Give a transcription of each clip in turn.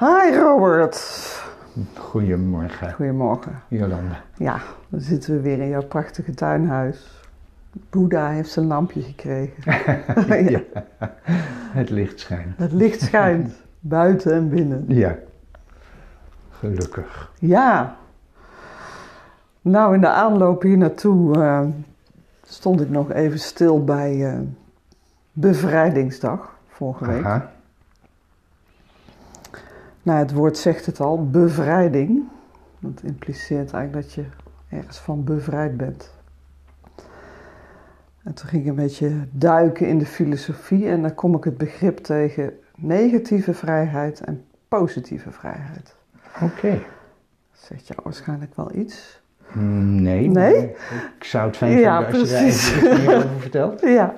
Hi Robert. Goedemorgen, Goedemorgen. Jolanda. Ja, dan zitten we weer in jouw prachtige tuinhuis. Boeddha heeft zijn lampje gekregen. ja. Het licht schijnt. Het licht schijnt, buiten en binnen. Ja, gelukkig. Ja. Nou, in de aanloop hier naartoe eh, stond ik nog even stil bij eh, Bevrijdingsdag vorige week. Nou, het woord zegt het al, bevrijding. Dat impliceert eigenlijk dat je ergens van bevrijd bent. En toen ging ik een beetje duiken in de filosofie en dan kom ik het begrip tegen negatieve vrijheid en positieve vrijheid. Oké. Dat zegt jou waarschijnlijk wel iets. Mm, Nee. Nee? Ik zou het fijn Ja, vinden als je daar precies. iets meer over vertelt. Ja.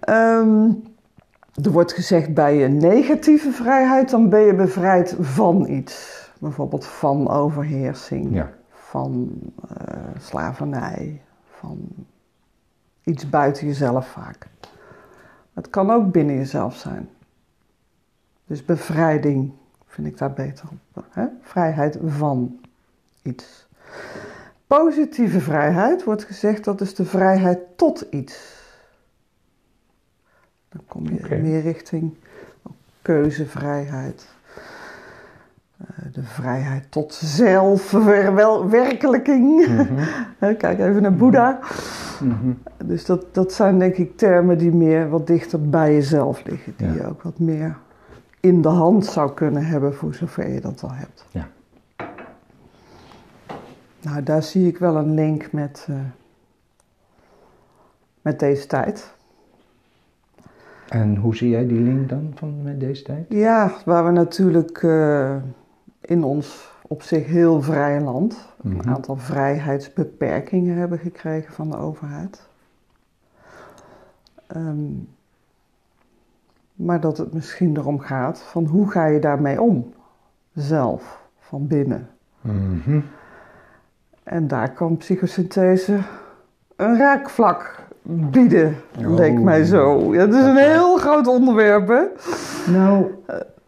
Ehm, er wordt gezegd bij je negatieve vrijheid, dan ben je bevrijd van iets. Bijvoorbeeld van overheersing, Ja. van eh, slavernij, van iets buiten jezelf vaak. Het kan ook binnen jezelf zijn. Dus bevrijding vind ik daar beter op. Hè? Vrijheid van iets. Positieve vrijheid wordt gezegd dat is de vrijheid tot iets. Dan kom je meer richting keuzevrijheid. Eh, de vrijheid tot zelfverwerkelijking. Hè, Kijk even naar Boeddha. Mhm. Dus dat, dat zijn denk ik termen die meer wat dichter bij jezelf liggen. Die Ja. je ook wat meer in de hand zou kunnen hebben voor zover je dat al hebt. Ja. Nou, daar zie ik wel een link met, eh, met deze tijd. En hoe zie jij die link dan van met deze tijd? Ja, waar we natuurlijk eh, in ons op zich heel vrije land een Mhm. aantal vrijheidsbeperkingen hebben gekregen van de overheid. Ehm, maar dat het misschien erom gaat van hoe ga je daarmee om? Zelf, van binnen. Mhm. En daar kan psychosynthese een raakvlak bieden, Oh. leek mij zo. Ja, het is een heel groot onderwerp, hè? Nou,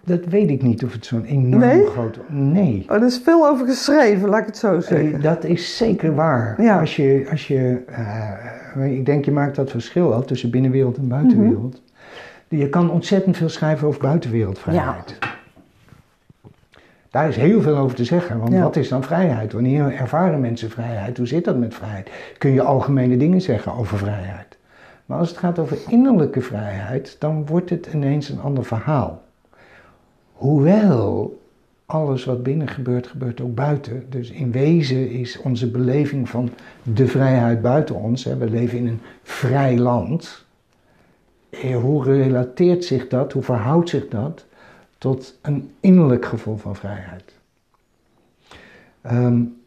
dat weet ik niet of het zo'n enorm Nee? groot... Nee. Oh, er is veel over geschreven, laat ik het zo zeggen. Eh, Dat is zeker waar. Ja. Als je, als je eh, ik denk je maakt dat verschil al tussen binnenwereld en buitenwereld. Mhm. Je kan ontzettend veel schrijven over buitenwereldvrijheid. Daar is heel veel over te zeggen, want Ja. wat is dan vrijheid? Wanneer ervaren mensen vrijheid? Hoe zit dat met vrijheid? Kun je algemene dingen zeggen over vrijheid? Maar als het gaat over innerlijke vrijheid, dan wordt het ineens een ander verhaal. Hoewel alles wat binnen gebeurt, gebeurt ook buiten. Dus in wezen is onze beleving van de vrijheid buiten ons. Hè, we leven in een vrij land. Eh, Hoe relateert zich dat, hoe verhoudt zich dat tot een innerlijk gevoel van vrijheid? Een,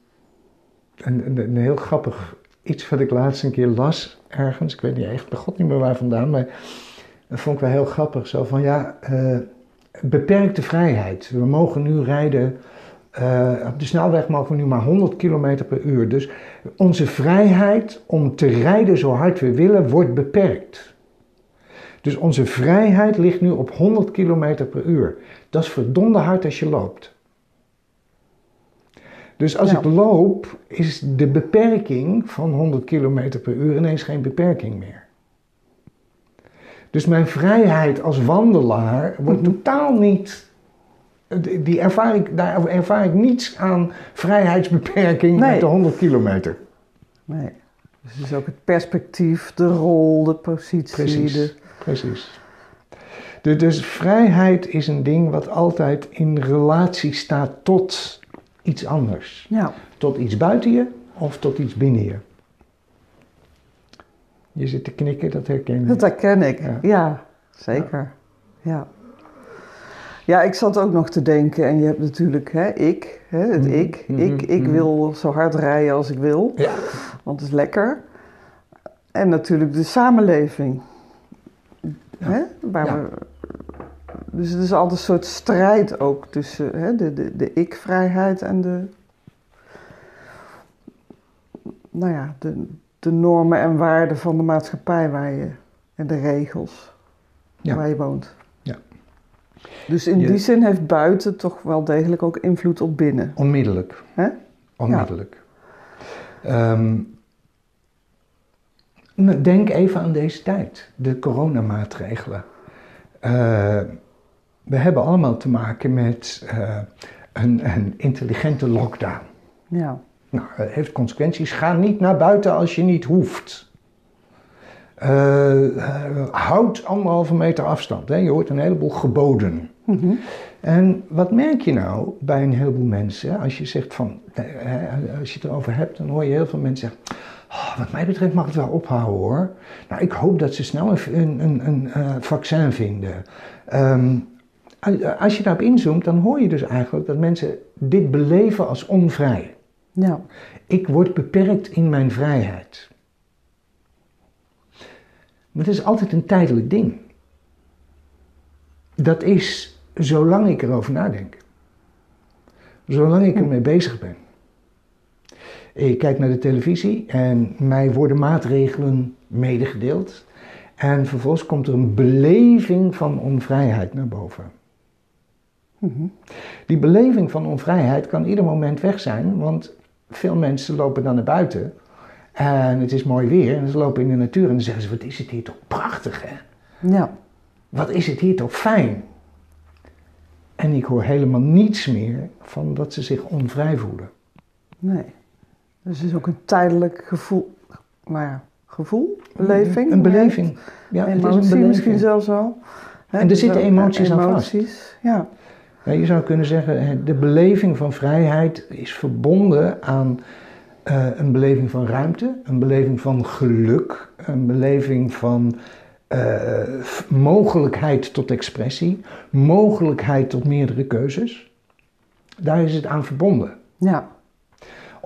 een, een heel grappig iets wat ik laatst een keer las ergens. Ik weet niet echt, god niet meer waar vandaan, maar dat vond ik wel heel grappig. Zo van ja, eh, beperkte vrijheid. We mogen nu rijden, eh, op de snelweg mogen we nu maar 100 km per uur. Dus onze vrijheid om te rijden zo hard we willen wordt beperkt. Dus onze vrijheid ligt nu op 100 km per uur. Dat is verdomde hard als je loopt. Dus als Ja. ik loop, is de beperking van 100 km per uur ineens geen beperking meer. Dus mijn vrijheid als wandelaar wordt Mhm. totaal niet. die- Die ervaar ik, daar ervaar ik niets aan vrijheidsbeperking Nee. met de 100 kilometer. Nee. Dus het is ook het perspectief, de rol, de positie. Precies. De... Precies. Dus, dus vrijheid is een ding wat altijd in relatie staat tot iets anders. Ja. Tot iets buiten je of tot iets binnen je. Je zit te knikken, dat herken je. Dat herken ik. Ja. Ja, zeker. Ja. ja, ik zat ook nog te denken, en je hebt natuurlijk hè, ik, hè, het Mhm, ik. mhm, ik. Ik mhm. wil zo hard rijden als ik wil, Ja. want het is lekker. En natuurlijk de samenleving. Ja. Hè, waar Ja. we, dus het is altijd een soort strijd ook tussen hè, de, de, de ik-vrijheid en de, nou ja, de, de normen en waarden van de maatschappij waar je, en de regels Ja. waar je woont. Dus in Je- die zin heeft buiten toch wel degelijk ook invloed op binnen. Onmiddellijk. Hè? Onmiddellijk. Ehm, denk even aan deze tijd, de coronamaatregelen. Eh, we hebben allemaal te maken met eh, een, een intelligente lockdown. Ja, Nou, het heeft consequenties. Ga niet naar buiten als je niet hoeft. Eh, houd anderhalve meter afstand. Hè? Je hoort een heleboel geboden. Mhm. En wat merk je nou bij een heleboel mensen? Als je zegt van, als je het erover hebt, dan hoor je heel veel mensen zeggen. "Oh, wat mij betreft mag het wel ophouden hoor. Nou, ik hoop dat ze snel een, een, een, een eh, vaccin vinden. Ehm, als je daarop inzoomt, dan hoor je dus eigenlijk dat mensen dit beleven als onvrij. ja, Ik word beperkt in mijn vrijheid. Maar het is altijd een tijdelijk ding. Dat is zolang ik erover nadenk. Zolang ik ermee bezig ben. Ik kijk naar de televisie en mij worden maatregelen medegedeeld. En vervolgens komt er een beleving van onvrijheid naar boven. Mhm. Die beleving van onvrijheid kan ieder moment weg zijn, want veel mensen lopen dan naar buiten en het is mooi weer en ze lopen in de natuur en dan zeggen ze: Wat is het hier toch prachtig, hè? ja, Wat is het hier toch fijn? En ik hoor helemaal niets meer van dat ze zich onvrij voelen. nee. Dus het is ook een tijdelijk gevoel, nou ja, gevoel, beleving. Een beleving. Ja, het is emotie een beleving. misschien zelfs al. En er dus zitten emoties aan vast. emoties, Ja, Ja, je zou kunnen zeggen, de beleving van vrijheid is verbonden aan eh, een beleving van ruimte, een beleving van geluk, een beleving van eh, mogelijkheid tot expressie, mogelijkheid tot meerdere keuzes. Daar is het aan verbonden. ja,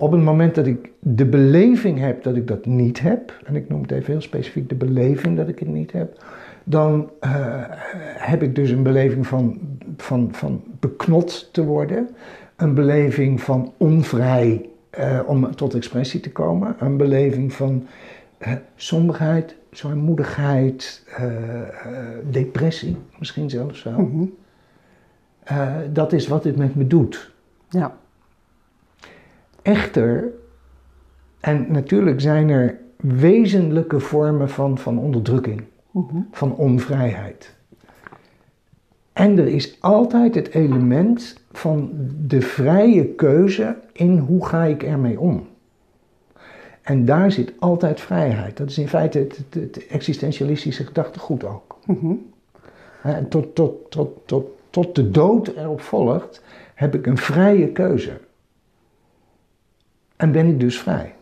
Op het moment dat ik de beleving heb dat ik dat niet heb, en ik noem het even heel specifiek de beleving dat ik het niet heb, dan eh, heb ik dus een beleving van, van, van beknot te worden, een beleving van onvrij eh, om tot expressie te komen, een beleving van eh, somberheid, zwaarmoedigheid, depressie misschien zelfs wel. mhm. Dat is wat dit met me doet. ja, Echter, en natuurlijk zijn er wezenlijke vormen van, van onderdrukking, mhm. van onvrijheid. En er is altijd het element van de vrije keuze in hoe ga ik ermee om. En daar zit altijd vrijheid. Dat is in feite het, het, het existentialistische gedachtegoed ook. En tot, tot, tot, tot, tot de dood erop volgt, heb ik een vrije keuze. En ben ik dus vrij.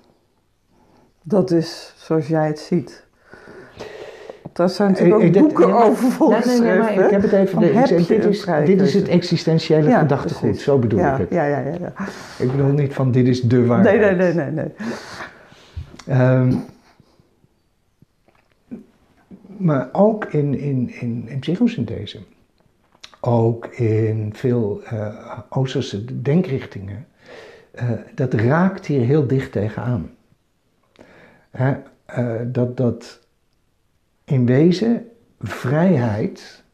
Dat is zoals jij het ziet. Daar zijn natuurlijk ook Ik- ik- boeken over volgeschreven. Nee, nee, nee, maar ik heb het even. Van, de- heb dit, is, dit is het existentiële Ja, gedachtegoed, precies. zo bedoel ja, ik het. Ja, ja, ja. ja. Ik bedoel niet van dit is de Nee, waarheid. nee, nee, nee, nee. Ehm, maar ook in, in, in, in psychosynthese, ook in veel eh, Oosterse denkrichtingen, eh, dat raakt hier heel dicht tegenaan. Hè, eh, dat, dat in wezen vrijheid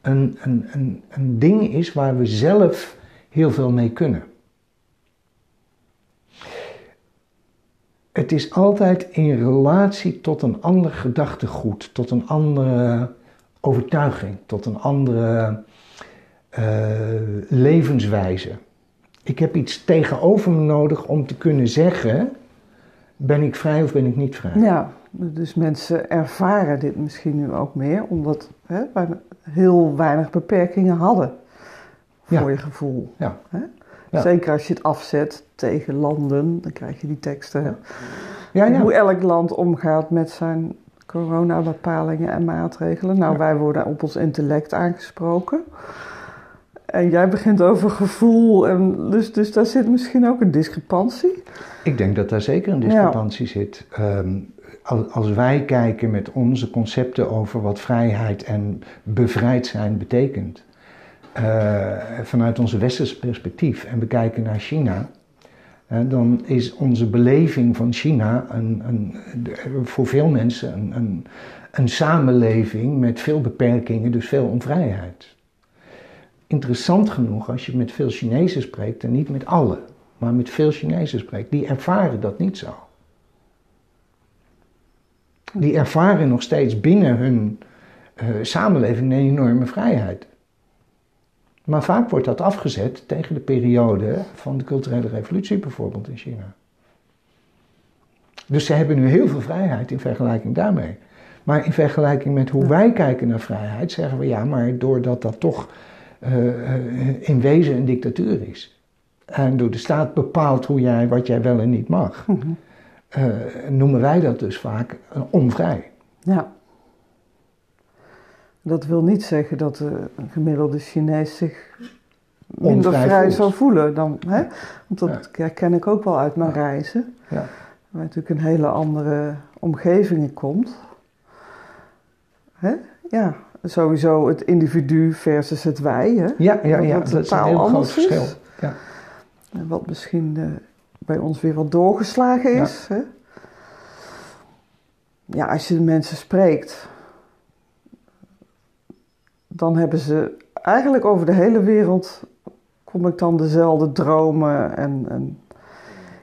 een, een, een, een ding is waar we zelf heel veel mee kunnen. Het is altijd in relatie tot een ander gedachtegoed, tot een andere overtuiging, tot een andere eh, levenswijze. Ik heb iets tegenover me nodig om te kunnen zeggen: ben ik vrij of ben ik niet vrij? Ja, dus mensen ervaren dit misschien nu ook meer, omdat hè, wij heel weinig beperkingen hadden voor Ja. je gevoel. Ja. Hè? Ja. Zeker als je het afzet tegen landen, dan krijg je die teksten. Ja, ja. Hoe elk land omgaat met zijn coronabepalingen en maatregelen. Nou, wij worden op ons intellect aangesproken. En jij begint over gevoel. En dus, dus daar zit misschien ook een discrepantie. Ik denk dat daar zeker een discrepantie zit. Ehm, als, als wij kijken met onze concepten over wat vrijheid en bevrijd zijn betekent, eh, vanuit onze westerse perspectief en we kijken naar China, dan is onze beleving van China een, een, voor veel mensen een, een, een samenleving met veel beperkingen, dus veel onvrijheid. Interessant genoeg als je met veel Chinezen spreekt, en niet met alle, maar met veel Chinezen spreekt, die ervaren dat niet zo. Die ervaren nog steeds binnen hun uh, samenleving een enorme vrijheid. Maar vaak wordt dat afgezet tegen de periode van de culturele revolutie, bijvoorbeeld in China. Dus ze hebben nu heel veel vrijheid in vergelijking daarmee. Maar in vergelijking met hoe wij kijken naar vrijheid, zeggen we ja, maar doordat dat toch uh, in wezen een dictatuur is. En door de staat bepaalt hoe jij, wat jij wel en niet mag. Mm noemen wij dat dus vaak onvrij. Ja. Dat wil niet zeggen dat de gemiddelde Chinees zich minder vrij zou voelen dan. Hè? Want dat herken ik ook wel uit mijn reizen. Ja. Waar natuurlijk een hele andere omgeving komt. Hè? Ja, sowieso het individu versus het wij. Hè? Ja, ja, ja. dat is een heel groot verschil. Ja. Wat misschien uh, bij ons weer wat doorgeslagen is. Ja. Hè? ja, als je de mensen spreekt, dan hebben ze eigenlijk over de hele wereld kom ik dan dezelfde dromen en, en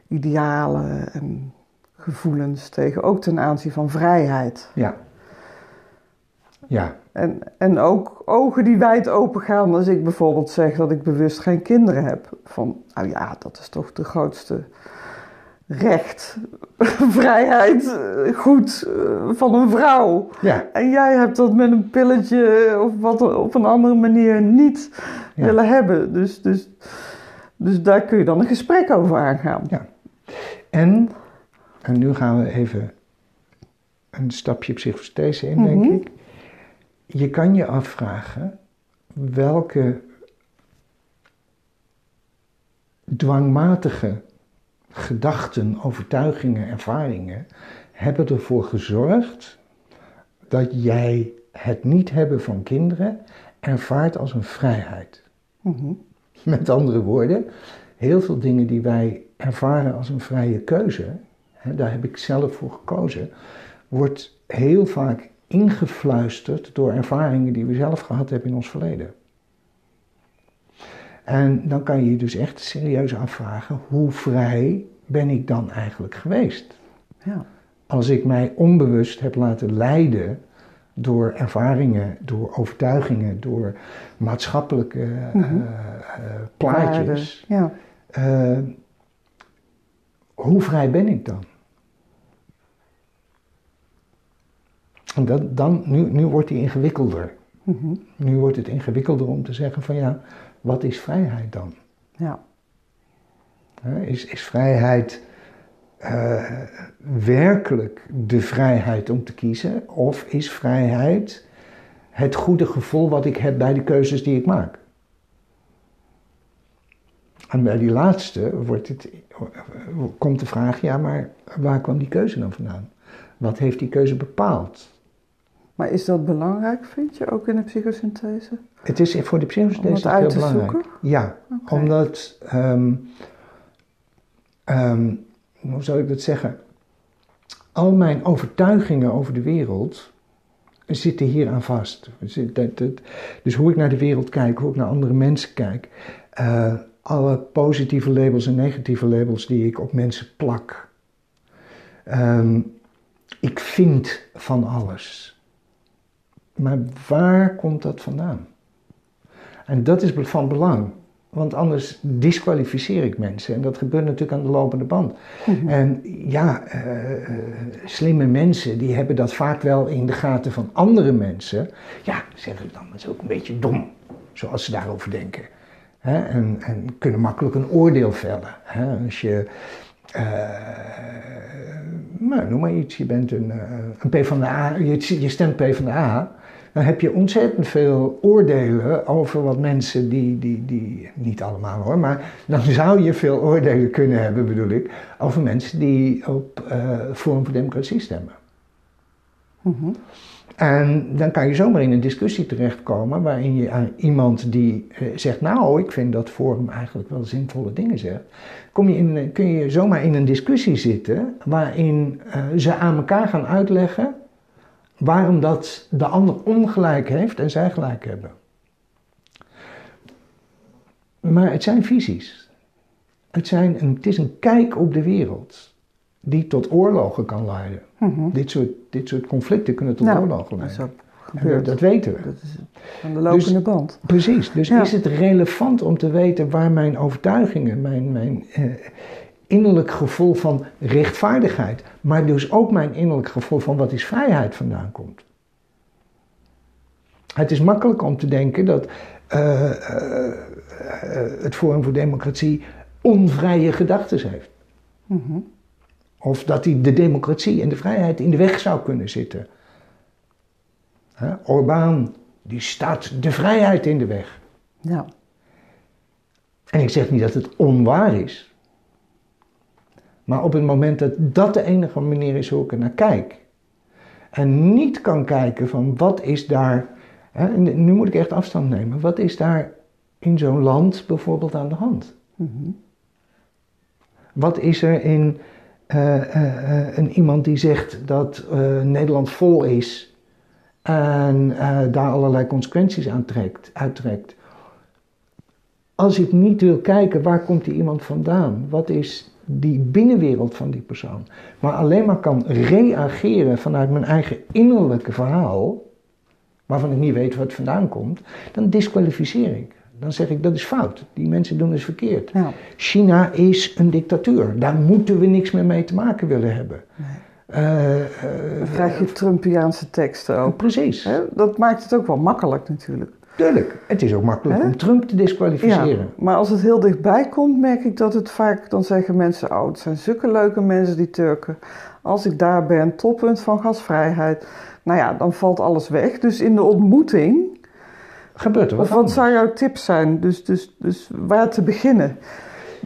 idealen en gevoelens tegen, ook ten aanzien van vrijheid. Ja. Ja. En, en ook ogen die wijd open gaan als ik bijvoorbeeld zeg dat ik bewust geen kinderen heb. Van, nou ja, dat is toch de grootste recht, vrijheid, goed eh, van een vrouw. Ja. En jij hebt dat met een pilletje of wat op een andere manier niet willen hebben. Dus, dus, dus daar kun je dan een gesprek over aangaan. Ja. En, en nu gaan we even een stapje psychosynthese in, denk mhm. ik. Je kan je afvragen welke dwangmatige gedachten, overtuigingen, ervaringen hebben ervoor gezorgd dat jij het niet hebben van kinderen ervaart als een vrijheid. Mhm. Met andere woorden, heel veel dingen die wij ervaren als een vrije keuze, hè, daar heb ik zelf voor gekozen, wordt heel vaak ingefluisterd door ervaringen die we zelf gehad hebben in ons verleden. En dan kan je je dus echt serieus afvragen, hoe vrij ben ik dan eigenlijk geweest? Ja. Als ik mij onbewust heb laten leiden door ervaringen, door overtuigingen, door maatschappelijke mm plaatjes. Ja. Uh, hoe vrij ben ik dan? Dat, dan, nu, nu wordt die ingewikkelder. Mhm. Nu wordt het ingewikkelder om te zeggen van ja, wat is vrijheid dan? Ja. Is, is vrijheid uh, werkelijk de vrijheid om te kiezen? Of is vrijheid het goede gevoel wat ik heb bij de keuzes die ik maak? En bij die laatste wordt het, komt de vraag, ja, maar waar kwam die keuze dan vandaan? Wat heeft die keuze bepaald? Maar is dat belangrijk, vind je, ook in de psychosynthese? Het is voor de psychosynthese heel belangrijk. Zoeken? Ja, omdat, um, um, hoe zou ik dat zeggen? Al mijn overtuigingen over de wereld zitten hier aan vast. Dus hoe ik naar de wereld kijk, hoe ik naar andere mensen kijk, uh, alle positieve labels en negatieve labels die ik op mensen plak. Um, ik vind van alles. Maar waar komt dat vandaan? En dat is van belang. Want anders disqualificeer ik mensen. En dat gebeurt natuurlijk aan de lopende band. Mhm. En ja, uh, slimme mensen die hebben dat vaak wel in de gaten van andere mensen. Ja, zeggen dan, dat is ook een beetje dom. Zoals ze daarover denken. Hè? En, en, kunnen makkelijk een oordeel vellen. Hè? Als je, uh, nou, noem maar iets, je bent een, een P van de A, je, je stemt P van de A dan heb je ontzettend veel oordelen over wat mensen die, die, die, niet allemaal hoor, maar dan zou je veel oordelen kunnen hebben, bedoel ik, over mensen die op uh, Forum voor Democratie stemmen. Mhm. En dan kan je zomaar in een discussie terechtkomen waarin je aan iemand die uh, zegt, nou, ik vind dat Forum eigenlijk wel zinvolle dingen zegt, kom je in, kun je zomaar in een discussie zitten waarin uh, ze aan elkaar gaan uitleggen waarom dat de ander ongelijk heeft en zij gelijk hebben. maar het zijn visies. Het, zijn een, het is een kijk op de wereld die tot oorlogen kan leiden. Mhm. Dit, soort, dit soort conflicten kunnen tot Nou, oorlogen Dat is leiden. ook En gebeurd. dat, dat weten we. Dat is de lopende Dus- band. Precies. Dus Ja. is het relevant om te weten waar mijn overtuigingen, mijn, mijn eh, innerlijk gevoel van rechtvaardigheid, maar dus ook mijn innerlijk gevoel van wat is vrijheid vandaan komt? Het is makkelijk om te denken dat eh, eh, eh, het Forum voor Democratie onvrije gedachten heeft. Mhm. Of dat hij de democratie en de vrijheid in de weg zou kunnen zitten. Hè, Orbán, die staat de vrijheid in de weg. Ja. En ik zeg niet dat het onwaar is. Maar op het moment dat dat de enige manier is hoe ik er naar kijk. En niet kan kijken van wat is daar. Hè, nu moet ik echt afstand nemen. Wat is daar in zo'n land bijvoorbeeld aan de hand? Mhm. Wat is er in een iemand die zegt dat Nederland vol is en daar allerlei consequenties aan trekt, uittrekt? Als ik niet wil kijken waar komt die iemand vandaan, wat is die binnenwereld van die persoon, maar alleen maar kan reageren vanuit mijn eigen innerlijke verhaal, waarvan ik niet weet waar het vandaan komt, dan disqualificeer ik. Dan zeg ik dat is fout. Die mensen doen het verkeerd. Ja. China is een dictatuur. Daar moeten we niks meer mee te maken willen hebben. Eh, eh, Dan krijg je Trumpiaanse teksten ook. precies. Hè? Dat maakt het ook wel makkelijk natuurlijk. Tuurlijk. Het is ook makkelijk Hè? om Trump te Ja, disqualificeren. maar als het heel dichtbij komt, merk ik dat het vaak, dan zeggen mensen, oh, het zijn zulke leuke mensen, die Turken. Als ik daar ben, toppunt van gasvrijheid. Nou ja, dan valt alles weg. Dus in de ontmoeting, Gebeurt er wat of wat zou jouw tip zijn? Dus, dus, dus waar te beginnen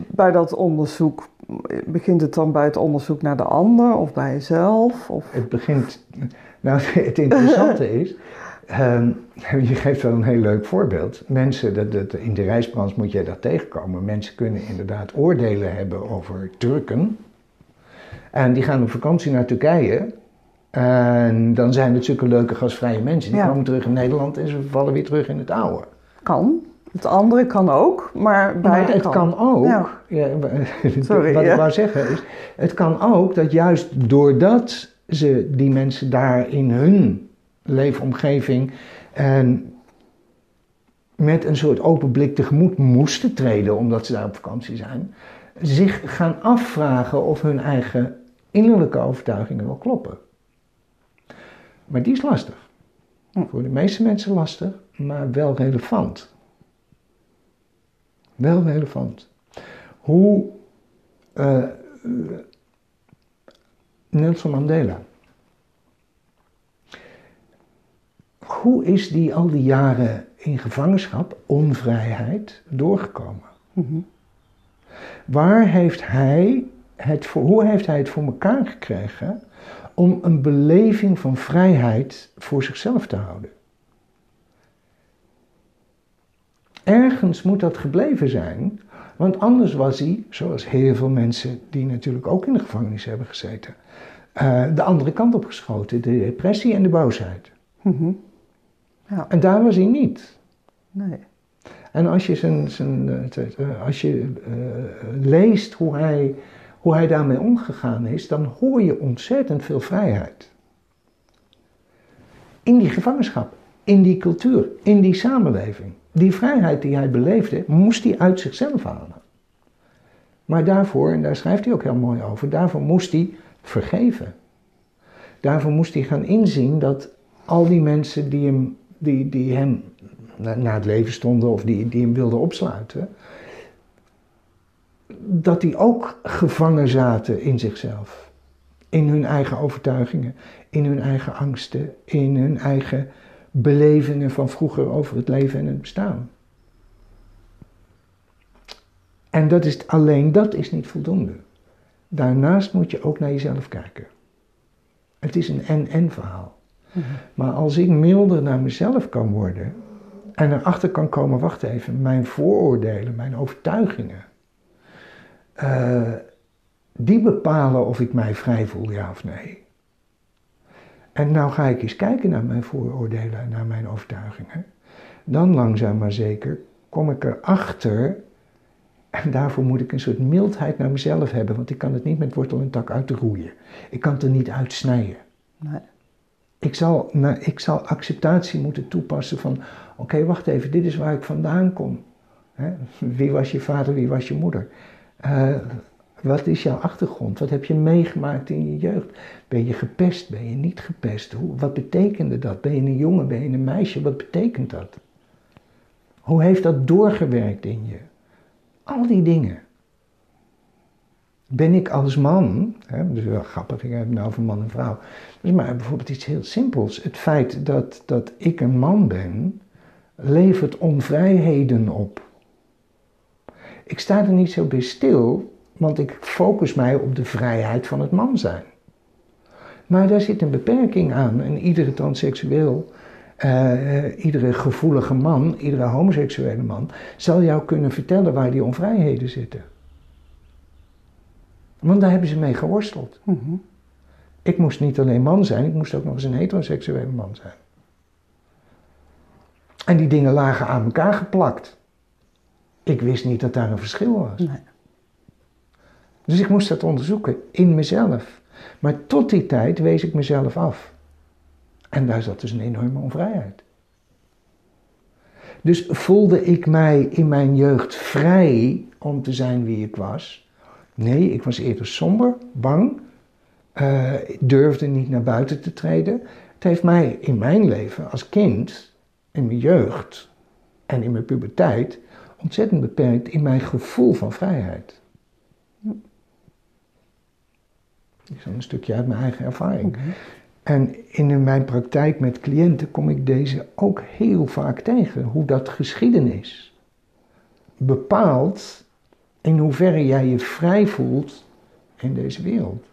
bij dat onderzoek? Begint het dan bij het onderzoek naar de ander of bij jezelf? Of... Het begint. Nou, het interessante is. Ehm, je geeft wel een heel leuk voorbeeld. Mensen, dat, dat, in de reisbranche moet je dat tegenkomen. Mensen kunnen inderdaad oordelen hebben over Turken. En die gaan op vakantie naar Turkije. En dan zijn het zulke leuke gastvrije mensen. Die Ja. komen terug in Nederland en ze vallen weer terug in het oude. Kan. Het andere kan ook, maar Maar beide het kan ook, Ja. ja, Sorry, wat ik wou zeggen is, het kan ook dat juist doordat ze die mensen daar in hun leefomgeving en met een soort open blik tegemoet moesten treden omdat ze daar op vakantie zijn, zich gaan afvragen of hun eigen innerlijke overtuigingen wel kloppen. Maar die is lastig. Hm. Voor de meeste mensen lastig, maar wel relevant. Wel relevant. Hoe eh, Nelson Mandela. Hoe is die al die jaren in gevangenschap, onvrijheid, doorgekomen? Mhm. Waar heeft hij het voor, hoe heeft hij het voor elkaar gekregen om een beleving van vrijheid voor zichzelf te houden? Ergens moet dat gebleven zijn, want anders was hij, zoals heel veel mensen die natuurlijk ook in de gevangenis hebben gezeten, eh, de andere kant op geschoten, de depressie en de boosheid. Mhm. Ja, En daar was hij niet. nee. En als je, zijn, zijn, eh, als je eh, leest hoe hij, hoe hij daarmee omgegaan is, dan hoor je ontzettend veel vrijheid. In die gevangenschap, in die cultuur, in die samenleving. Die vrijheid die hij beleefde, moest hij uit zichzelf halen. Maar daarvoor, en daar schrijft hij ook heel mooi over, daarvoor moest hij vergeven. Daarvoor moest hij gaan inzien dat al die mensen die hem, die, die hem na, het leven stonden of die, die hem wilden opsluiten, dat die ook gevangen zaten in zichzelf. In hun eigen overtuigingen, in hun eigen angsten, in hun eigen belevingen van vroeger over het leven en het bestaan. En dat is, alleen dat is niet voldoende. Daarnaast moet je ook naar jezelf kijken. Het is een en-en verhaal. Maar als ik milder naar mezelf kan worden en erachter kan komen, wacht even, mijn vooroordelen, mijn overtuigingen, eh, die bepalen of ik mij vrij voel, ja of nee. En nou ga ik eens kijken naar mijn vooroordelen en naar mijn overtuigingen. Dan langzaam maar zeker kom ik erachter. En daarvoor moet ik een soort mildheid naar mezelf hebben, want ik kan het niet met wortel en tak uitroeien. Ik kan het er niet uitsnijden. Nee. Ik zal, nou, ik zal acceptatie moeten toepassen van, oké, wacht even, dit is waar ik vandaan kom. Hè? Wie was je vader, wie was je moeder? Uh, wat is jouw achtergrond? Wat heb je meegemaakt in je jeugd? Ben je gepest? Ben je niet gepest? Hoe, wat betekende dat? Ben je een jongen? Ben je een meisje? Wat betekent dat? Hoe heeft dat doorgewerkt in je? Al die dingen. Ben ik als man, hè, is wel grappig, ik heb het nou over man en vrouw. Dus maar bijvoorbeeld iets heel simpels. Het feit dat, dat ik een man ben, levert onvrijheden op. Ik sta er niet zo bij stil want ik focus mij op de vrijheid van het man zijn. Maar daar zit een beperking aan. En iedere transseksueel, uh, iedere gevoelige man, iedere homoseksuele man, zal jou kunnen vertellen waar die onvrijheden zitten. Want daar hebben ze mee geworsteld. Mhm. Ik moest niet alleen man zijn, ik moest ook nog eens een heteroseksuele man zijn. En die dingen lagen aan elkaar geplakt. Ik wist niet dat daar een verschil was. Nee. Dus ik moest dat onderzoeken in mezelf. Maar tot die tijd wees ik mezelf af. En daar zat dus een enorme onvrijheid. Dus voelde ik mij in mijn jeugd vrij om te zijn wie ik was? Nee, ik was eerder somber, bang, uh, durfde niet naar buiten te treden. Het heeft mij in mijn leven als kind, in mijn jeugd en in mijn puberteit ontzettend beperkt in mijn gevoel van vrijheid. Dat is een stukje uit mijn eigen ervaring. En in mijn praktijk met cliënten kom ik deze ook heel vaak tegen. Hoe dat geschiedenis bepaalt in hoeverre jij je vrij voelt in deze wereld.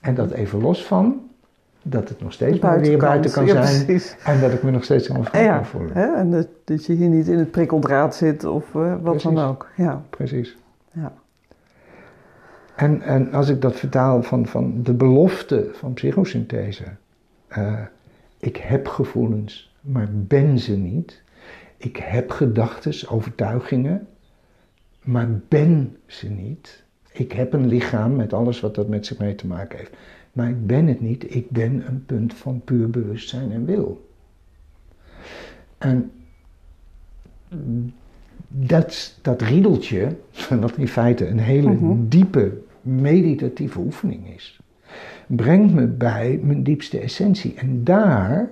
En dat even los van dat het nog steeds maar weer buiten kan ja, zijn. Precies. En dat ik me nog steeds onvrij Ja, kan voelen. hè, en dat, dat je hier niet in het prikkeldraad zit of eh, wat Precies. dan ook. Ja, Precies. ja. En, en als ik dat vertaal van, van de belofte van psychosynthese. eh, ik heb gevoelens, maar ben ze niet. Ik heb gedachten, overtuigingen, maar ben ze niet. Ik heb een lichaam met alles wat dat met zich mee te maken heeft. Maar ik ben het niet. Ik ben een punt van puur bewustzijn en wil. En dat, dat riedeltje, wat in feite een hele Mhm. diepe meditatieve oefening is, brengt me bij mijn diepste essentie. En daar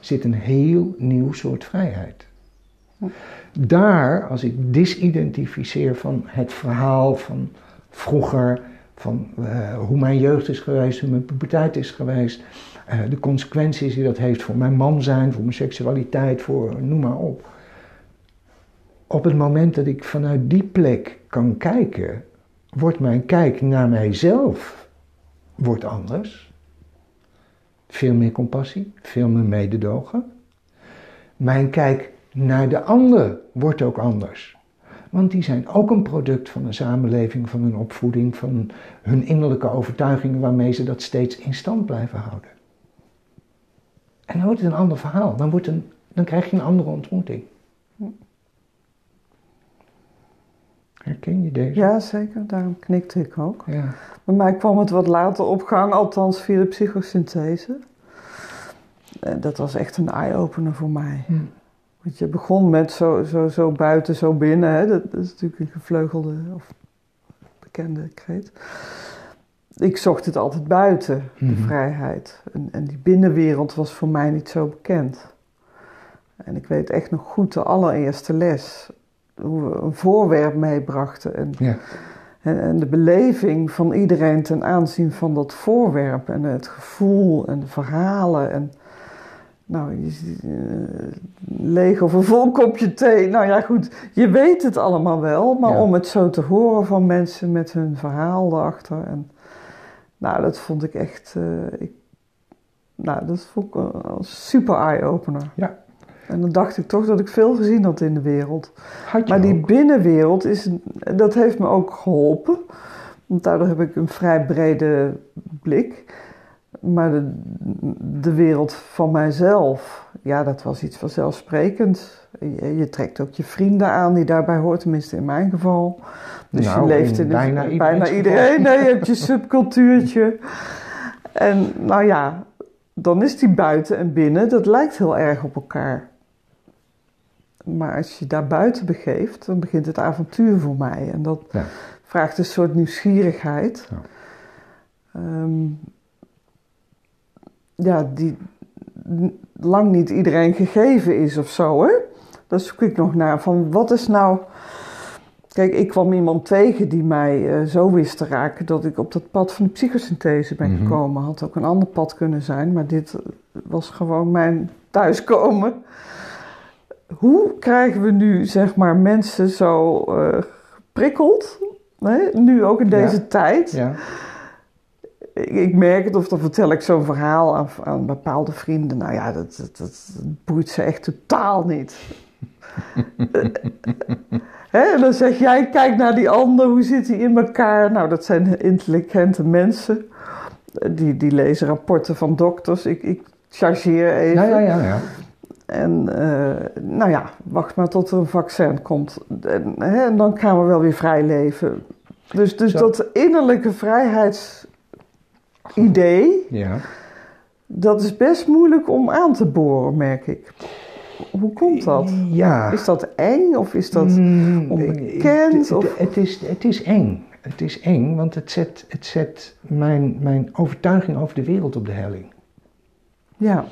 zit een heel nieuw soort vrijheid. Daar, als ik disidentificeer van het verhaal van vroeger, van eh, hoe mijn jeugd is geweest, hoe mijn puberteit is geweest, eh, de consequenties die dat heeft voor mijn man zijn, voor mijn seksualiteit, voor noem maar op. Op het moment dat ik vanuit die plek kan kijken, wordt mijn kijk naar mijzelf wordt anders. Veel meer compassie, veel meer mededogen. Mijn kijk naar de ander wordt ook anders. Want die zijn ook een product van een samenleving, van een opvoeding, van hun innerlijke overtuigingen waarmee ze dat steeds in stand blijven houden. En dan wordt het een ander verhaal. Dan, wordt een, dan krijg je een andere ontmoeting. Herken je deze? ja, zeker. Daarom knikte ik ook. Ja. Bij mij kwam het wat later op gang, althans via de psychosynthese. Eh, Dat was echt een eye-opener voor mij. Hm. Want je begon met zo, zo, zo buiten, zo binnen. Hè? Dat, dat is natuurlijk een gevleugelde of bekende kreet. Ik zocht het altijd buiten, de Mhm. vrijheid. En, en die binnenwereld was voor mij niet zo bekend. En ik weet echt nog goed de allereerste les. Hoe we een voorwerp meebrachten. En Ja. en, en de beleving van iedereen ten aanzien van dat voorwerp en het gevoel en de verhalen en nou, je, ziet, eh, leeg of een vol kopje thee. Nou ja, goed, je weet het allemaal wel, maar Ja. om het zo te horen van mensen met hun verhaal erachter en nou, dat vond ik echt, eh, ik, nou, dat vond ik een, een super eye-opener. Ja. En dan dacht ik toch dat ik veel gezien had in de wereld. Maar die binnenwereld, is, dat heeft me ook geholpen. Want daardoor heb ik een vrij brede blik. Maar de, de wereld van mijzelf, ja, dat was iets vanzelfsprekend. Je, je trekt ook je vrienden aan die daarbij hoort, tenminste in mijn geval. Dus Nou, je leeft in bijna bijna iedereen. Nee, je hebt je subcultuurtje. En nou ja, dan is die buiten en binnen, dat lijkt heel erg op elkaar. Maar als je daar buiten begeeft, dan begint het avontuur voor mij. En dat Ja. vraagt een soort nieuwsgierigheid. Ja. Ehm, ja, die lang niet iedereen gegeven is of zo, hè? Daar zoek ik nog naar. Van wat is nou. Kijk, ik kwam iemand tegen die mij eh, zo wist te raken dat ik op dat pad van de psychosynthese ben Mhm. gekomen. Had ook een ander pad kunnen zijn, maar dit eh, was gewoon mijn thuiskomen. Hoe krijgen we nu, zeg maar, mensen zo eh geprikkeld? Hè? Nu ook in deze Ja. tijd. Ja. Ik, ik merk het, of dan vertel ik zo'n verhaal aan, aan bepaalde vrienden. Nou ja, dat, dat, dat boeit ze echt totaal niet. Hè, en dan zeg jij, kijk naar die ander, hoe zit die in elkaar? Nou, dat zijn intelligente mensen. Die, die lezen rapporten van dokters. Ik, ik chargeer even. Ja, ja, ja, ja. En eh, nou ja, wacht maar tot er een vaccin komt. En, hè, en dan gaan we wel weer vrij leven. Dus, dus Zo. dat innerlijke vrijheidsidee, ja. dat is best moeilijk om aan te boren, merk ik. Hoe komt dat? Ja. Is dat eng of is dat... Mm, onbekend, Het, het, is, het is eng. Het is eng, want het zet, het zet mijn, mijn overtuiging over de wereld op de helling. Ja,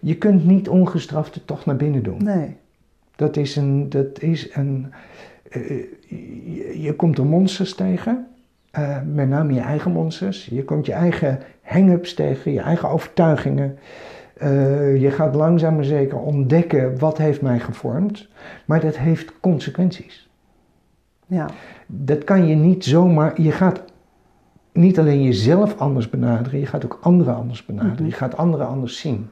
Je kunt niet ongestraft het toch naar binnen doen. nee. Dat is een. Dat is een eh, je, je komt er monsters tegen, eh, met name je eigen monsters. Je komt je eigen hang-ups tegen, je eigen overtuigingen. Eh, je gaat langzaam maar zeker ontdekken wat heeft mij gevormd. Maar dat heeft consequenties. Ja, Dat kan je niet zomaar. Je gaat niet alleen jezelf anders benaderen, je gaat ook anderen anders benaderen. Mhm. Je gaat anderen anders zien.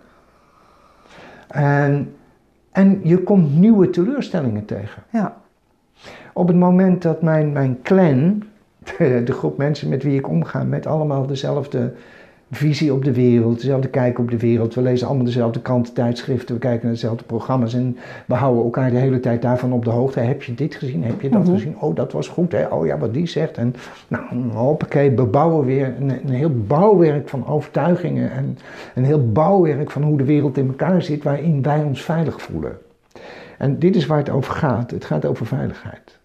En, en je komt nieuwe teleurstellingen tegen. ja, Op het moment dat mijn, mijn clan, de, de groep mensen met wie ik omga, met allemaal dezelfde visie op de wereld, dezelfde kijk op de wereld. We lezen allemaal dezelfde kranten, tijdschriften, we kijken naar dezelfde programma's en we houden elkaar de hele tijd daarvan op de hoogte. Heb je dit gezien? Heb je dat Mhm. gezien? Oh, dat was goed, hè? Oh ja, wat die zegt. En nou, hoppakee, we bouwen weer een, een heel bouwwerk van overtuigingen en een heel bouwwerk van hoe de wereld in elkaar zit, waarin wij ons veilig voelen. En dit is waar het over gaat. Het gaat over veiligheid.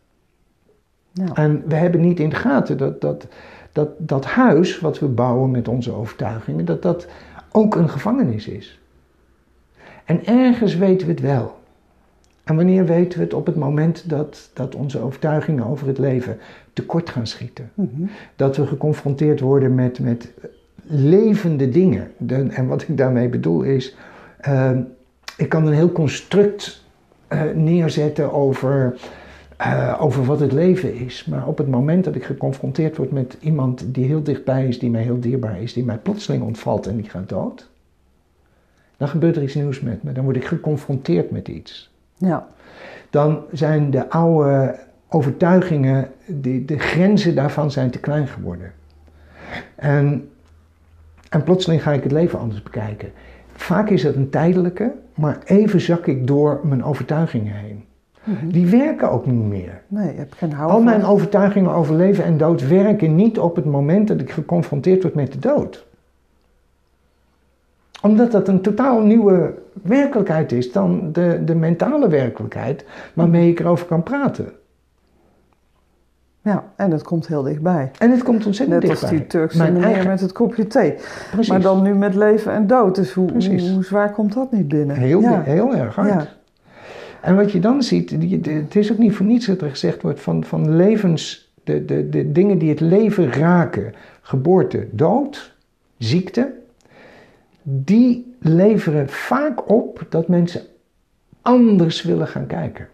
Ja. En we hebben niet in de gaten dat dat, dat dat huis wat we bouwen met onze overtuigingen, dat dat ook een gevangenis is. En ergens weten we het wel. En wanneer weten we het op het moment dat, dat onze overtuigingen over het leven tekort gaan schieten? Mhm. Dat we geconfronteerd worden met, met levende dingen. De- en wat ik daarmee bedoel is, eh, ik kan een heel construct eh, neerzetten over, eh, over wat het leven is. Maar op het moment dat ik geconfronteerd word met iemand die heel dichtbij is, die mij heel dierbaar is, die mij plotseling ontvalt en die gaat dood, dan gebeurt er iets nieuws met me. Dan word ik geconfronteerd met iets ja, dan zijn de oude overtuigingen, die, de grenzen daarvan zijn te klein geworden. En, en plotseling ga ik het leven anders bekijken. Vaak is het een tijdelijke, maar even zak ik door mijn overtuigingen heen. Mhm. Die werken ook niet meer. nee, je hebt geen Al houvast. mijn overtuigingen over leven en dood werken niet op het moment dat ik geconfronteerd word met de dood. Omdat dat een totaal nieuwe werkelijkheid is dan de, de mentale werkelijkheid waarmee ik erover kan praten. Ja, en het komt heel dichtbij. En het komt ontzettend Net als dichtbij. die Turkse Mijn meneer eigen- met het kopje thee. Precies. Maar dan nu met leven en dood. Dus hoe, hoe, hoe zwaar komt dat niet binnen? Heel, ja. heel erg hard. Ja. En wat je dan ziet, het is ook niet voor niets dat er gezegd wordt van, van levens, de, de, de dingen die het leven raken, geboorte, dood, ziekte, die leveren vaak op dat mensen anders willen gaan kijken.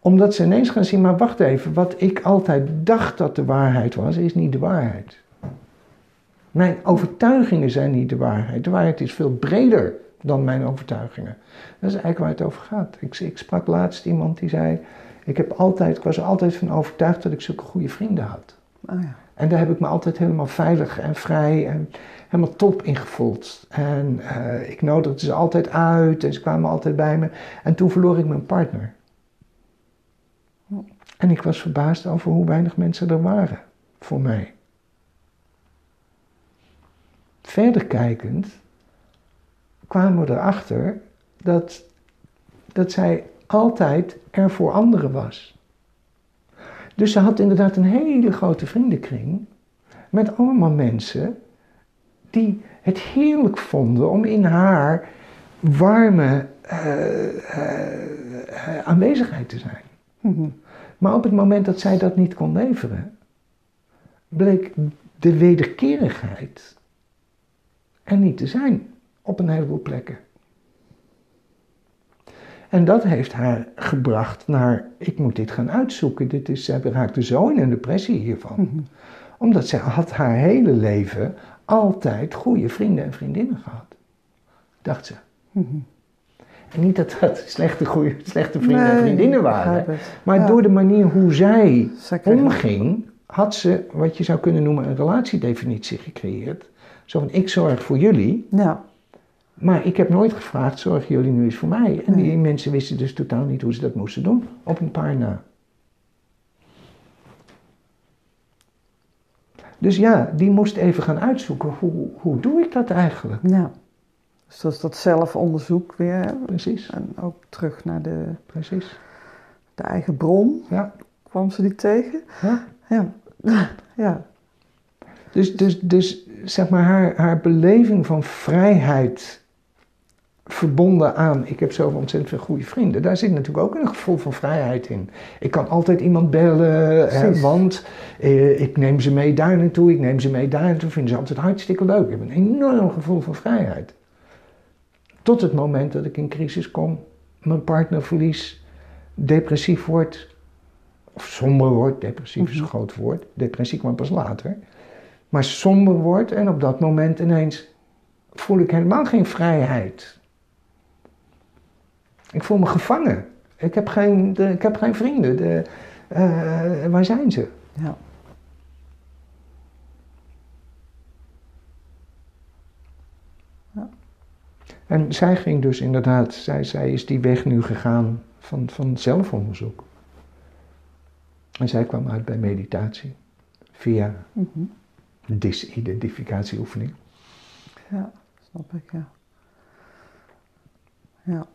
Omdat ze ineens gaan zien, maar wacht even, wat ik altijd dacht dat de waarheid was, is niet de waarheid. Mijn overtuigingen zijn niet de waarheid. De waarheid is veel breder dan mijn overtuigingen. Dat is eigenlijk waar het over gaat. Ik, ik sprak laatst iemand die zei: ik, heb altijd, ik was er altijd van overtuigd dat ik zulke goede vrienden had. Oh ja. En daar heb ik me altijd helemaal veilig en vrij en helemaal top in gevoeld. En uh, ik nodigde ze altijd uit en ze kwamen altijd bij me. En toen verloor ik mijn partner. En ik was verbaasd over hoe weinig mensen er waren voor mij. Verder kijkend kwamen we erachter dat, dat zij altijd er voor anderen was. Dus ze had inderdaad een hele grote vriendenkring met allemaal mensen die het heerlijk vonden om in haar warme uh, uh, aanwezigheid te zijn. Mhm. Maar op het moment dat zij dat niet kon leveren, bleek de wederkerigheid er niet te zijn op een heleboel plekken. En dat heeft haar gebracht naar, ik moet dit gaan uitzoeken. Dit is, zij raakte zo in een depressie hiervan. Mhm. Omdat zij had haar hele leven altijd goede vrienden en vriendinnen gehad. Dacht ze. Mhm. En niet dat dat slechte, goede, slechte vrienden en vriendinnen waren. Maar door de manier hoe zij omging, had ze wat je zou kunnen noemen een relatiedefinitie gecreëerd. Zo van, ik zorg voor jullie. Ja. Maar ik heb nooit gevraagd, zorgen jullie nu eens voor mij? En die mensen wisten dus totaal niet hoe ze dat moesten doen, op een paar na. Dus ja, die moest even gaan uitzoeken, hoe, hoe doe ik dat eigenlijk? Ja, dus dat is dat zelfonderzoek weer. Precies. En ook terug naar de, Precies. de eigen bron. Ja. Kwam ze die tegen? Ja. Ja. ja. Dus, dus, dus zeg maar haar, haar beleving van vrijheid verbonden aan, ik heb zoveel ontzettend veel goede vrienden. Daar zit natuurlijk ook een gevoel van vrijheid in. Ik kan altijd iemand bellen, hè, want eh, ik neem ze mee daar naartoe, ik neem ze mee daar naartoe. Vinden ze altijd hartstikke leuk. Ik heb een enorm gevoel van vrijheid. Tot het moment dat ik in crisis kom, mijn partner verlies, depressief word, of somber wordt, depressief is een mhm. groot woord, depressie kwam pas later. Maar somber wordt en op dat moment ineens voel ik helemaal geen vrijheid. Ik voel me gevangen. Ik heb geen, de, ik heb geen vrienden. De, uh, waar zijn ze? Ja. ja. En zij ging dus inderdaad, zij, zij is die weg nu gegaan van, van zelfonderzoek. En zij kwam uit bij meditatie via mm -hmm. disidentificatieoefening. Ja, snap ik, ja. Ja.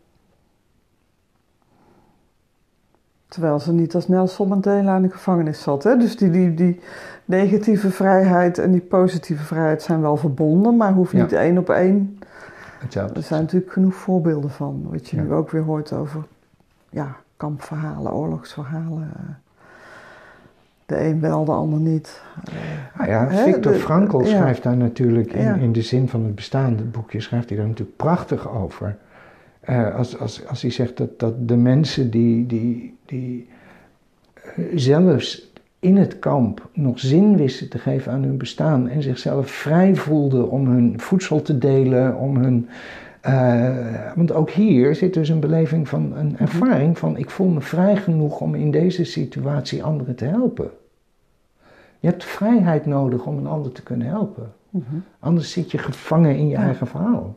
Terwijl ze niet als Nelson Mandela in de gevangenis zat. Hè? Dus die, die, die negatieve vrijheid en die positieve vrijheid zijn wel verbonden, maar hoeft niet één op één. Er zijn natuurlijk genoeg voorbeelden van, wat je nu ook weer hoort over ja, kampverhalen, oorlogsverhalen. De een wel, de ander niet. Nou ja, Victor Frankl schrijft daar natuurlijk in, in de zin van het bestaande boekje, schrijft hij daar natuurlijk prachtig over. Uh, als, als, als hij zegt dat, dat de mensen die, die, die uh, zelfs in het kamp nog zin wisten te geven aan hun bestaan en zichzelf vrij voelden om hun voedsel te delen, om hun. Uh, want ook hier zit dus een beleving van een mhm. ervaring van ik voel me vrij genoeg om in deze situatie anderen te helpen. Je hebt vrijheid nodig om een ander te kunnen helpen. Mhm. Anders zit je gevangen in je eigen verhaal.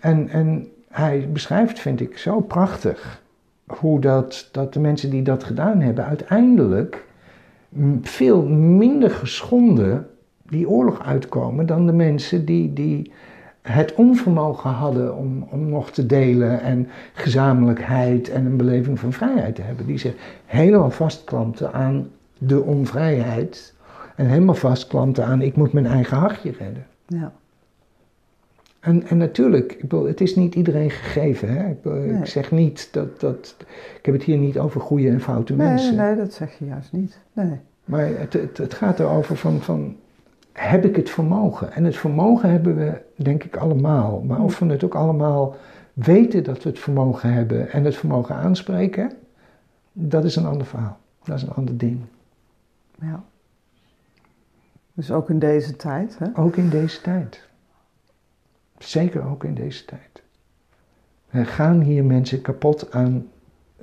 En, en hij beschrijft, vind ik, zo prachtig hoe dat, dat de mensen die dat gedaan hebben uiteindelijk veel minder geschonden die oorlog uitkomen dan de mensen die, die het onvermogen hadden om, om nog te delen en gezamenlijkheid en een beleving van vrijheid te hebben. Die zich helemaal vastklampen aan de onvrijheid en helemaal vastklampen aan ik moet mijn eigen hartje redden. Ja. En, en natuurlijk, ik bedoel, het is niet iedereen gegeven. Hè? Ik, ik, zeg niet dat, dat. Ik heb het hier niet over goede en foute nee, mensen. Nee, dat zeg je juist niet. Nee. Maar het, het, het gaat erover van, van. Heb ik het vermogen? En het vermogen hebben we, denk ik, allemaal. Maar of we het ook allemaal weten dat we het vermogen hebben en het vermogen aanspreken, dat is een ander verhaal. Dat is een ander ding. Ja. Dus ook in deze tijd, hè? Ook in deze tijd. Zeker ook in deze tijd. Er gaan hier mensen kapot aan.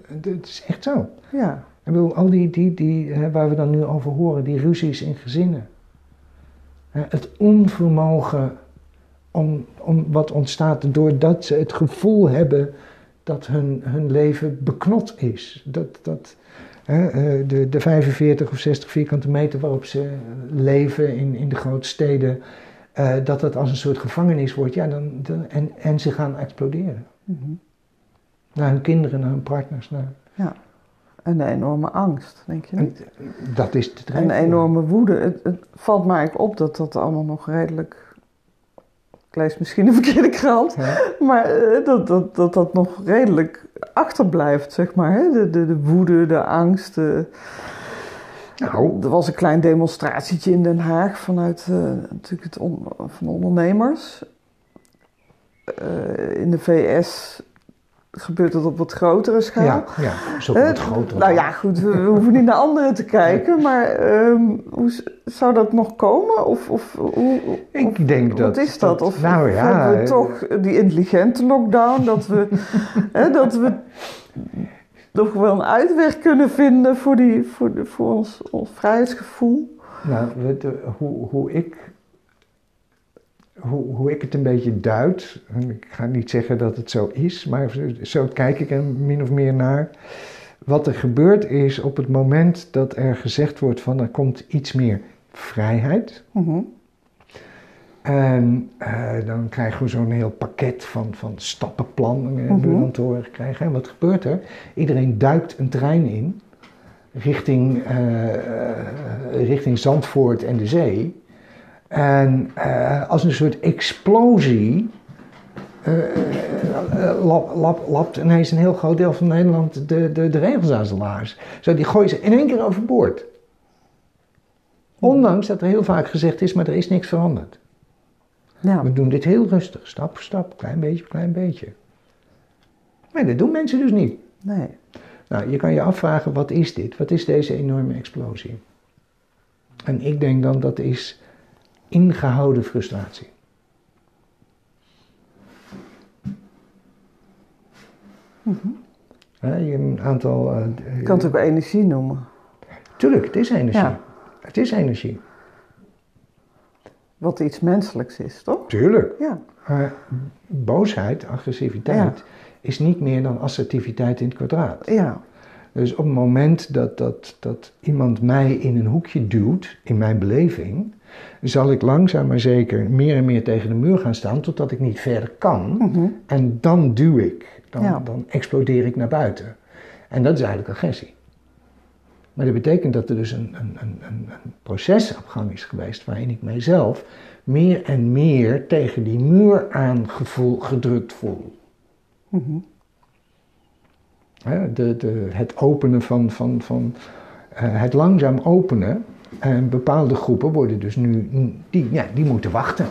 Het is echt zo. Ja. Ik bedoel, al die, die, die hè, waar we dan nu over horen, die ruzies in gezinnen. Hè, het onvermogen om, om wat ontstaat doordat ze het gevoel hebben dat hun, hun leven beknot is. Dat, dat hè, eh, de, de 45 of 60 vierkante meter waarop ze leven in, in de grote steden, eh, dat dat als een soort gevangenis wordt. Ja, dan, dan, en, en ze gaan exploderen. Mhm. Naar hun kinderen, naar hun partners. Naar, Ja. En een enorme angst, denk je en niet? dat is de En een enorme woede. Het, het valt mij op dat dat allemaal nog redelijk... Ik lees misschien een verkeerde krant. Ja. Maar eh, dat, dat, dat dat nog redelijk achterblijft, zeg maar. Hè? De, de, de woede, de angst. de- Nou, Er was een klein demonstratietje in Den Haag vanuit eh, natuurlijk het on- van de ondernemers. Eh, in de VS gebeurt het op wat grotere schaal. ja, ja, zo Eh, wat groter. nou ja, goed, we, we hoeven niet naar anderen te kijken, maar ehm, hoe zou dat nog komen? Of, of hoe, Ik denk wat dat... is dat? Of, nou ja, hebben we toch die intelligente lockdown, dat we, hè, dat we nog wel een uitweg kunnen vinden voor, die, voor, de, voor ons, ons vrijheidsgevoel? Nou, hoe, hoe, ik, hoe, hoe ik het een beetje duid, ik ga niet zeggen dat het zo is, maar zo kijk ik er min of meer naar. Wat er gebeurt is op het moment dat er gezegd wordt van er komt iets meer vrijheid. Mhm. En eh, dan krijgen we zo'n heel pakket van, van stappenplan, eh, we Mhm. dan te horen gekregen. En wat gebeurt er? Iedereen duikt een trein in richting, eh, richting Zandvoort en de zee. En als een soort explosie eh, lap, lap, lapt ineens een heel groot deel van Nederland de, de, de regels aan zijn laars. Zo, die gooien ze in één keer overboord. Ondanks dat er heel vaak gezegd is, maar er is niks veranderd. Ja. We doen dit heel rustig, stap voor stap, klein beetje, klein beetje. Maar dat doen mensen dus niet. Nee. Nou, je kan je afvragen, wat is dit? Wat is deze enorme explosie? En ik denk dan dat is ingehouden frustratie. Hè, je hebt een aantal... eh, Je kan het ook energie noemen. Tuurlijk, het is energie. Ja. Het is energie. Wat iets menselijks is, toch? Tuurlijk. Ja. Maar boosheid, agressiviteit, is niet meer dan assertiviteit in het kwadraat. Ja. Dus op het moment dat, dat, dat iemand mij in een hoekje duwt, in mijn beleving, zal ik langzaam maar zeker meer en meer tegen de muur gaan staan totdat ik niet verder kan. Mhm. En dan duw ik, dan, Ja. dan explodeer ik naar buiten. En dat is eigenlijk agressie. Maar dat betekent dat er dus een, een, een, een, proces op gang is geweest waarin ik mijzelf meer en meer tegen die muur aangevoel gedrukt voel. Mhm. Hè, de, de, het openen van, van, van eh, het langzaam openen. En bepaalde groepen worden dus nu, die, ja, die moeten wachten.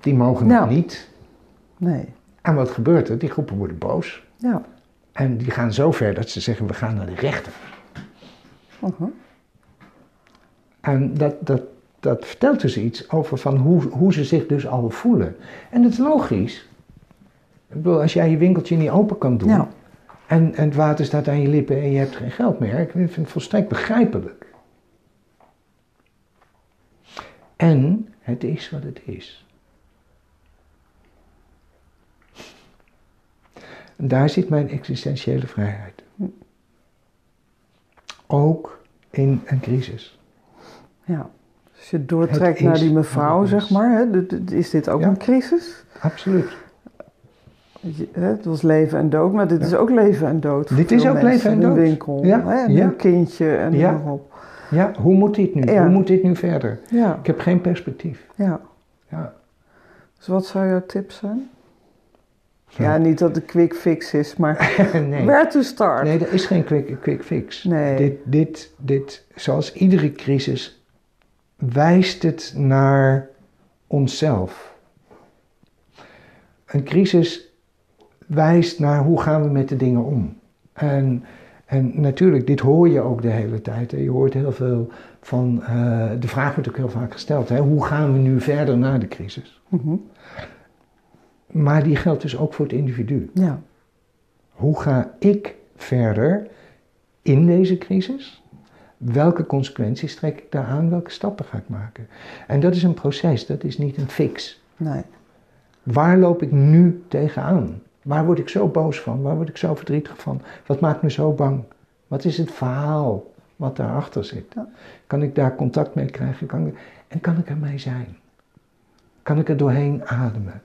Die mogen nog niet. Nee. En wat gebeurt er? Die groepen worden boos. Ja. En die gaan zo ver dat ze zeggen, we gaan naar de rechter. Mhm. En dat, dat, dat vertelt dus iets over van hoe, hoe ze zich dus al voelen. En dat is logisch. Ik bedoel, als jij je winkeltje niet open kan doen... Ja. En, en het water staat aan je lippen en je hebt geen geld meer. Ik vind het volstrekt begrijpelijk. En het is wat het is. En daar zit mijn existentiële vrijheid. Ook in een crisis. Ja. Als je doortrekt naar die mevrouw, zeg maar, hè, is dit ook Ja. een crisis? Absoluut. Het was leven en dood, maar dit is ook leven en dood. Dit is ook mensen leven en in een dood. winkel, Ja, hè, ja. een kindje en Ja. noem maar op. Ja, hoe moet dit nu? Hoe moet dit nu verder? Ja, Ik heb geen perspectief. ja. Ja. Dus wat zou jouw tip zijn? Ja, niet dat het quick fix is, maar nee. where to start? Nee, er is geen quick, quick fix. Nee. Dit, dit, dit, zoals iedere crisis, wijst het naar onszelf. Een crisis wijst naar hoe gaan we met de dingen om. En, en natuurlijk, dit hoor je ook de hele tijd. Hè. Je hoort heel veel van, eh, de vraag wordt ook heel vaak gesteld, hè. hoe gaan we nu verder na de crisis? Mhm. Maar die geldt dus ook voor het individu. Ja, Hoe ga ik verder in deze crisis? Welke consequenties trek ik daar aan? Welke stappen ga ik maken? En dat is een proces, dat is niet een fix. Nee. Waar loop ik nu tegenaan? Waar word ik zo boos van? Waar word ik zo verdrietig van? Wat maakt me zo bang? Wat is het verhaal wat daarachter zit? Ja. Kan ik daar contact mee krijgen? Kan ik, en kan ik ermee zijn? Kan ik er doorheen ademen?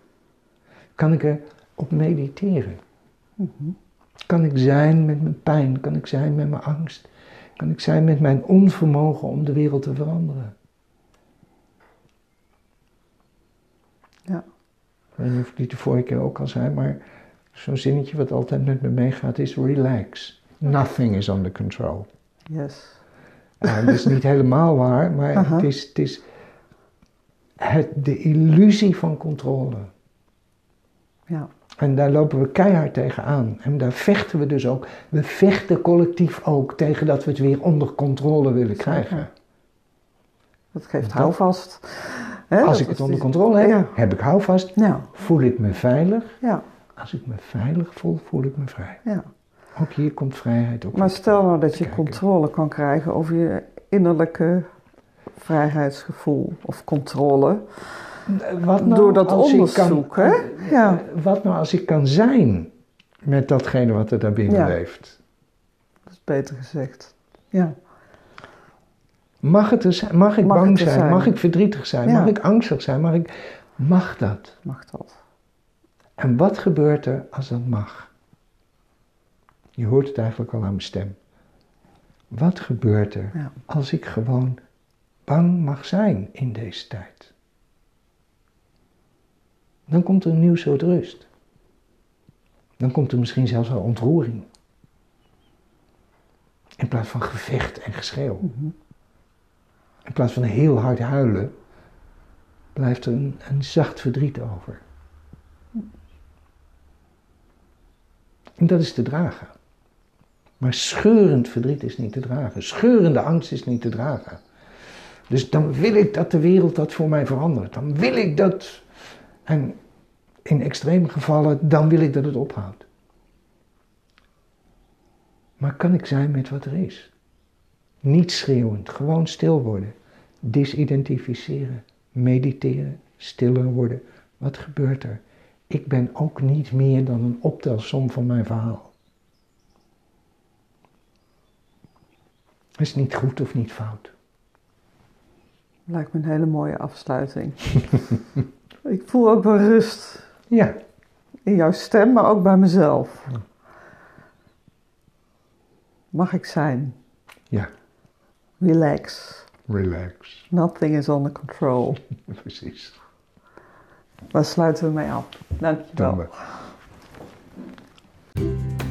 Kan ik er op mediteren? Mhm. Kan ik zijn met mijn pijn? Kan ik zijn met mijn angst? Kan ik zijn met mijn onvermogen om de wereld te veranderen? Ja. Ik weet niet of ik die de vorige keer ook al zei, maar zo'n zinnetje wat altijd met me meegaat is relax. Nothing is under control. Yes. Dat is niet helemaal waar, maar het is, het is het, de illusie van controle. Ja. En daar lopen we keihard tegenaan. En daar vechten we dus ook. We vechten collectief ook tegen dat we het weer onder controle willen krijgen. Dat geeft houvast. Als ik het onder controle heb, Ja. heb ik houvast. Ja. Voel ik me veilig. Ja. Als ik me veilig voel, voel ik me vrij. Ja. Ook hier komt vrijheid op. Maar stel nou dat je kijken. controle kan krijgen over je innerlijke vrijheidsgevoel of controle. Wat nou Door dat onderzoek, kan- hè? Ja. Wat nou als ik kan zijn met datgene wat er daarbinnen Ja. leeft? Dat is beter gezegd. Ja. Mag, het er zijn? mag ik Mag bang zijn? zijn? Mag ik verdrietig zijn? Ja. Mag ik angstig zijn? Mag, ik... mag dat? Mag dat? En wat gebeurt er als dat mag? Je hoort het eigenlijk al aan mijn stem. Wat gebeurt er Ja. als ik gewoon bang mag zijn in deze tijd? Dan komt er een nieuw soort rust. Dan komt er misschien zelfs wel ontroering. In plaats van gevecht en geschreeuw. Mhm. In plaats van heel hard huilen, blijft er een, een zacht verdriet over. En dat is te dragen. Maar scheurend verdriet is niet te dragen. Scheurende angst is niet te dragen. Dus dan wil ik dat de wereld dat voor mij verandert. Dan wil ik dat. En in extreme gevallen, dan wil ik dat het ophoudt. Maar kan ik zijn met wat er is? Niet schreeuwend, gewoon stil worden. Disidentificeren, mediteren, stiller worden. Wat gebeurt er? Ik ben ook niet meer dan een optelsom van mijn verhaal. is niet goed of niet fout. Lijkt me een hele mooie afsluiting. Ik voel ook wel rust. Ja. In jouw stem, maar ook bij mezelf. Mag ik zijn? Ja. Relax. Relax. Nothing is under control. Precies. Daar sluiten we mee af? Dankjewel. Dank je wel.